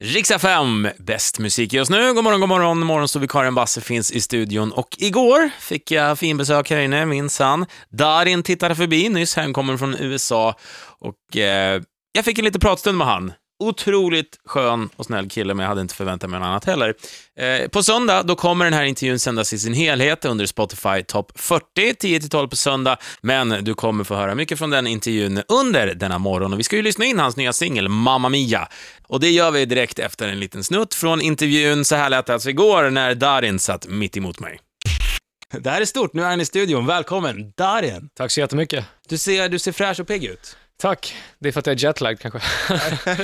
Riksa 5, bäst musik just nu. God morgon, god morgon. Morgonsovikarien Basse finns i studion och igår fick jag finbesök här inne, minsann. Darin tittade förbi nyss, hemkommen från USA och eh, jag fick en liten pratstund med han. Otroligt skön och snäll kille, men jag hade inte förväntat mig något annat heller. Eh, på söndag då kommer den här intervjun sändas i sin helhet under Spotify Top 40, 10-12 på söndag. Men du kommer få höra mycket från den intervjun under denna morgon. Och vi ska ju lyssna in hans nya singel Mamma Mia. Och det gör vi direkt efter en liten snutt från intervjun. Så här lät det alltså igår när Darin satt mitt emot mig. Det här är stort, nu är han i studion. Välkommen, Darin! Tack så jättemycket. Du ser, du ser fräsch och pigg ut. Tack. Det är för att jag är jetlagd kanske.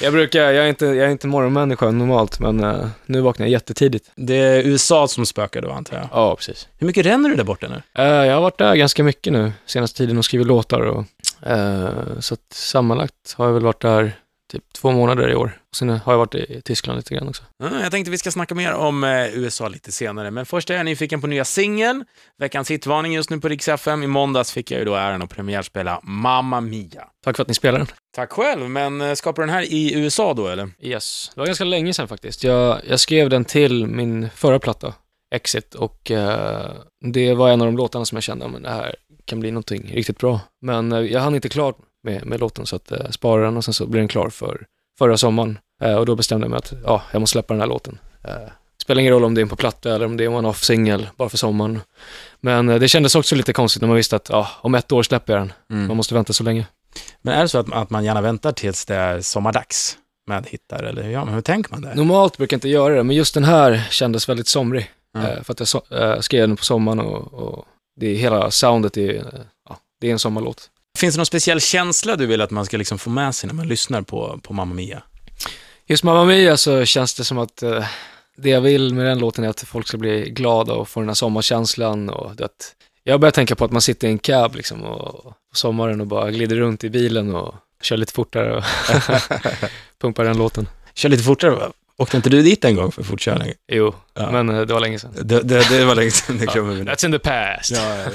jag brukar, jag är inte, jag är inte morgonmänniska normalt, men uh, nu vaknar jag jättetidigt. Det är USA som spökar då, antar jag? Ja, precis. Hur mycket ränner du där borta nu? Uh, jag har varit där ganska mycket nu, senaste tiden och skrivit låtar och uh, så att sammanlagt har jag väl varit där typ två månader i år. Sen har jag varit i Tyskland lite grann också. Mm, jag tänkte vi ska snacka mer om eh, USA lite senare, men först är jag nyfiken på nya singeln. Veckans hitvarning just nu på Rix FM. I måndags fick jag ju då äran att premiärspela Mamma Mia. Tack för att ni spelar den. Tack själv, men eh, skapar den här i USA då eller? Yes. Det var ganska länge sedan faktiskt. Jag, jag skrev den till min förra platta, Exit, och uh, det var en av de låtarna som jag kände, men det här kan bli någonting riktigt bra. Men uh, jag hann inte klart med, med låten så att uh, spara den och sen så blev den klar för förra sommaren. Uh, och då bestämde jag mig att ja, jag måste släppa den här låten. Uh, spelar ingen roll om det är på platta eller om det är en one-off singel bara för sommaren. Men det kändes också lite konstigt när man visste att ja, om ett år släpper jag den. Mm. Man måste vänta så länge. Men är det så att, att man gärna väntar tills det är sommardags med hittar eller ja, men hur tänker man där? Normalt brukar jag inte göra det, men just den här kändes väldigt somrig. Mm. för att jag so skrev den på sommaren och, och det hela soundet är, ja, det är en sommarlåt. Finns det någon speciell känsla du vill att man ska liksom få med sig när man lyssnar på, på Mamma Mia? Just Mamma Mia så känns det som att uh, det jag vill med den låten är att folk ska bli glada och få den här sommarkänslan och det, jag börjar tänka på att man sitter i en cab liksom och, på sommaren och bara glider runt i bilen och kör lite fortare och pumpar den låten. Kör lite fortare? Åkte inte du dit en gång för fortkörning? Jo, ja. men uh, det var länge sedan. Det, det, det var länge sedan, det ja, That's in the past. Ja,